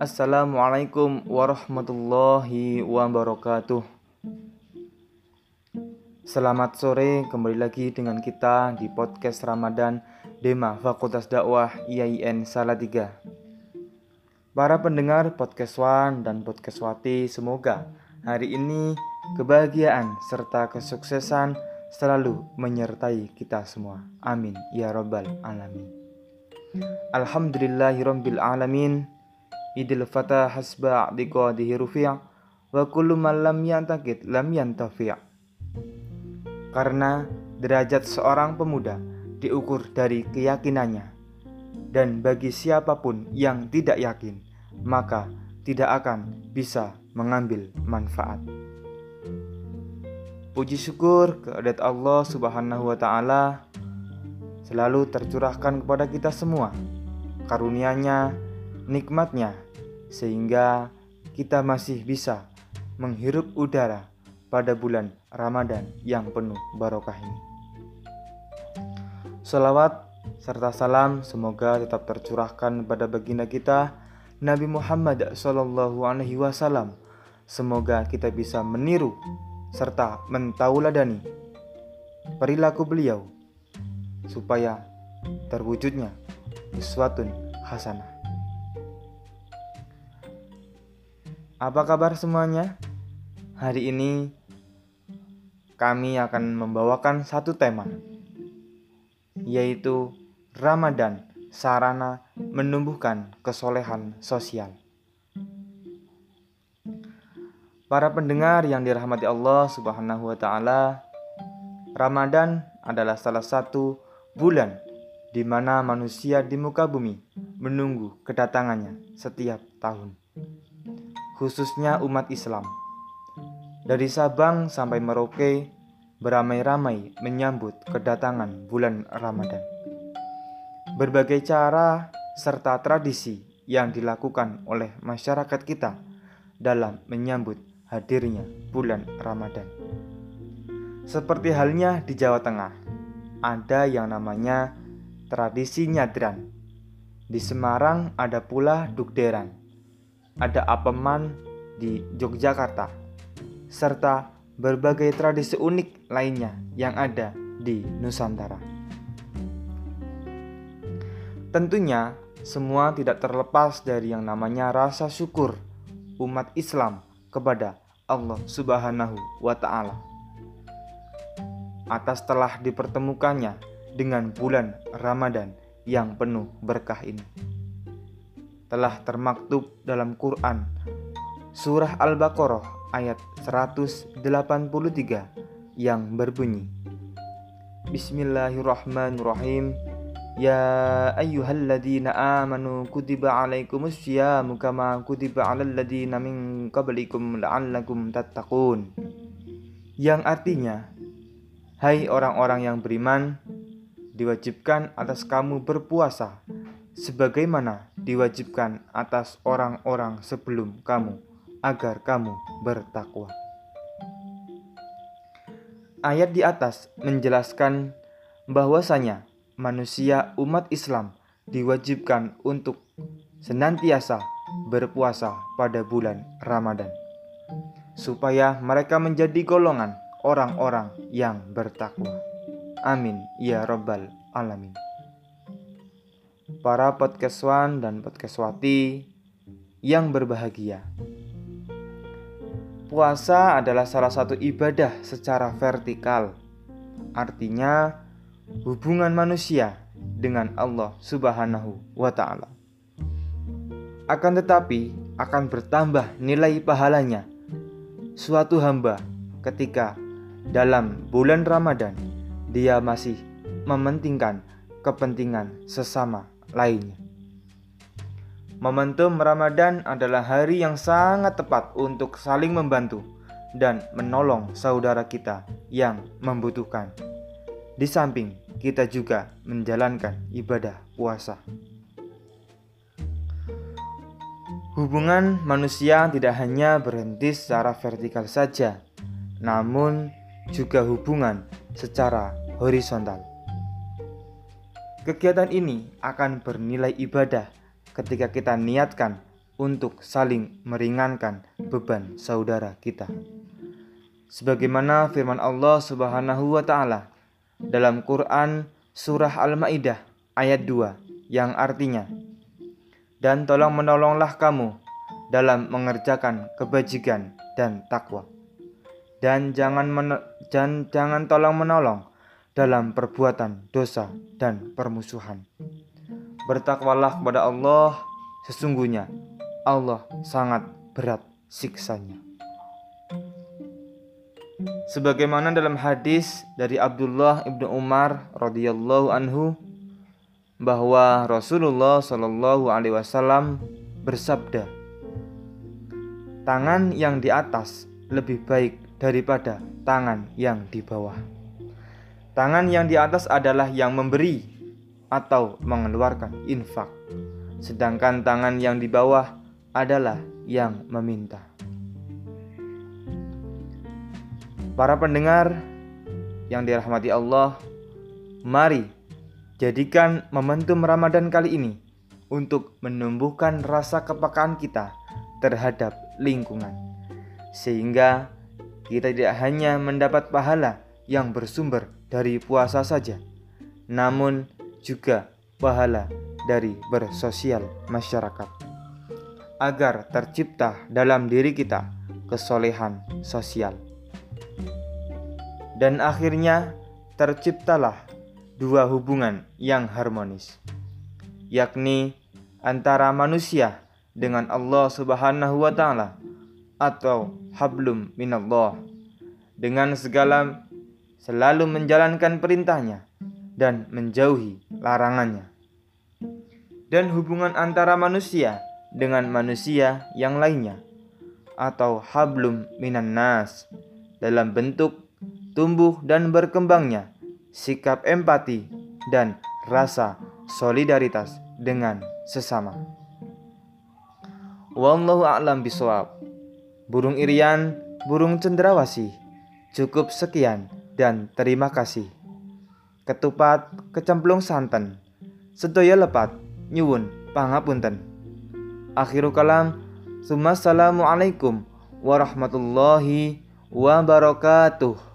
Assalamualaikum warahmatullahi wabarakatuh. Selamat sore, kembali lagi dengan kita di podcast Ramadan Dema Fakultas Dakwah IAIN Salatiga. Para pendengar podcast One dan podcast Wati, semoga hari ini kebahagiaan serta kesuksesan selalu menyertai kita semua. Amin ya rabbal alamin. Alhamdulillahirabbil. Idil fata hasba diqadihi rufi' wa kullu man lam yantakid lam yantafi'. Karena derajat seorang pemuda diukur dari keyakinannya dan bagi siapa pun yang tidak yakin maka tidak akan bisa mengambil manfaat. Puji syukur kehadirat Allah Subhanahu wa taala selalu tercurahkan kepada kita semua. Karunia-Nya, nikmatnya sehingga kita masih bisa menghirup udara pada bulan Ramadan yang penuh barokah ini. Salawat serta salam semoga tetap tercurahkan pada baginda kita Nabi Muhammad Sallallahu Alaihi Wasallam. Semoga kita bisa meniru serta mentauladani perilaku beliau supaya terwujudnya sesuatu hasanah. Apa kabar semuanya? Hari ini kami akan membawakan satu tema yaitu Ramadan sarana menumbuhkan kesolehan sosial. Para pendengar yang dirahmati Allah Subhanahu wa taala, Ramadan adalah salah satu bulan di mana manusia di muka bumi menunggu kedatangannya setiap tahun. Khususnya umat Islam. Dari Sabang sampai Merauke beramai-ramai menyambut kedatangan bulan Ramadan. Berbagai cara serta tradisi yang dilakukan oleh masyarakat kita dalam menyambut hadirnya bulan Ramadan. Seperti halnya di Jawa Tengah, ada yang namanya tradisi nyadran. Di Semarang ada pula dukderan. Ada apeman di Yogyakarta, serta berbagai tradisi unik lainnya yang ada di Nusantara. Tentunya, semua tidak terlepas dari yang namanya rasa syukur umat Islam kepada Allah Subhanahu wa Ta'ala. Atas telah dipertemukannya dengan bulan Ramadan yang penuh berkah ini, telah termaktub dalam Quran Surah Al-Baqarah ayat 183 yang berbunyi Bismillahirrahmanirrahim Ya ayyuhalladzina amanu kutiba alaikumus syiyamu kama kutiba alal ladzina min qablikum la'allakum tattaqun. Yang artinya, hai orang-orang yang beriman, diwajibkan atas kamu berpuasa sebagaimana diwajibkan atas orang-orang sebelum kamu agar kamu bertakwa. Ayat di atas menjelaskan bahwasanya manusia umat Islam diwajibkan untuk senantiasa berpuasa pada bulan Ramadan supaya mereka menjadi golongan orang-orang yang bertakwa. Amin ya rabbal alamin. Para podcastwan dan podcastwati yang berbahagia. Puasa adalah salah satu ibadah secara vertikal. Artinya, hubungan manusia dengan Allah Subhanahu wa Ta'ala. Akan tetapi, akan bertambah nilai pahalanya suatu hamba ketika dalam bulan Ramadan dia masih mementingkan kepentingan sesama lainnya. Momentum Ramadan adalah hari yang sangat tepat untuk saling membantu dan menolong saudara kita yang membutuhkan. Di samping kita juga menjalankan ibadah puasa. Hubungan manusia tidak hanya berhenti secara vertikal saja, namun juga hubungan secara horizontal. Kegiatan ini akan bernilai ibadah ketika kita niatkan untuk saling meringankan beban saudara kita. Sebagaimana firman Allah Subhanahu wa taala dalam Quran surah Al-Maidah ayat 2 yang artinya dan tolong menolonglah kamu dalam mengerjakan kebajikan dan takwa dan jangan dan jangan tolong menolong dalam perbuatan dosa dan permusuhan. Bertakwalah kepada Allah, sesungguhnya Allah sangat berat siksanya. Sebagaimana dalam hadis dari Abdullah ibnu Umar radhiyallahu anhu bahwa Rasulullah Shallallahu alaihi wasallam bersabda, "Tangan yang di atas lebih baik daripada tangan yang di bawah." Tangan yang di atas adalah yang memberi atau mengeluarkan infak, sedangkan tangan yang di bawah adalah yang meminta. Para pendengar yang dirahmati Allah, mari jadikan momentum Ramadan kali ini untuk menumbuhkan rasa kepekaan kita terhadap lingkungan, sehingga kita tidak hanya mendapat pahala yang bersumber dari puasa saja, namun juga pahala dari bersosial masyarakat. Agar tercipta dalam diri kita kesolehan sosial. Dan akhirnya terciptalah dua hubungan yang harmonis, yakni antara manusia dengan Allah Subhanahu wa taala atau hablum minallah dengan segala selalu menjalankan perintahnya dan menjauhi larangannya. Dan hubungan antara manusia dengan manusia yang lainnya atau hablum minan nas dalam bentuk tumbuh dan berkembangnya sikap empati dan rasa solidaritas dengan sesama. Wallahu a'lam bisawab. Burung irian, burung cendrawasih. Cukup sekian dan terima kasih. Ketupat kecemplung santen. Sedaya lepat nyuwun pangapunten. Akhiru kalam. Assalamualaikum warahmatullahi wabarakatuh.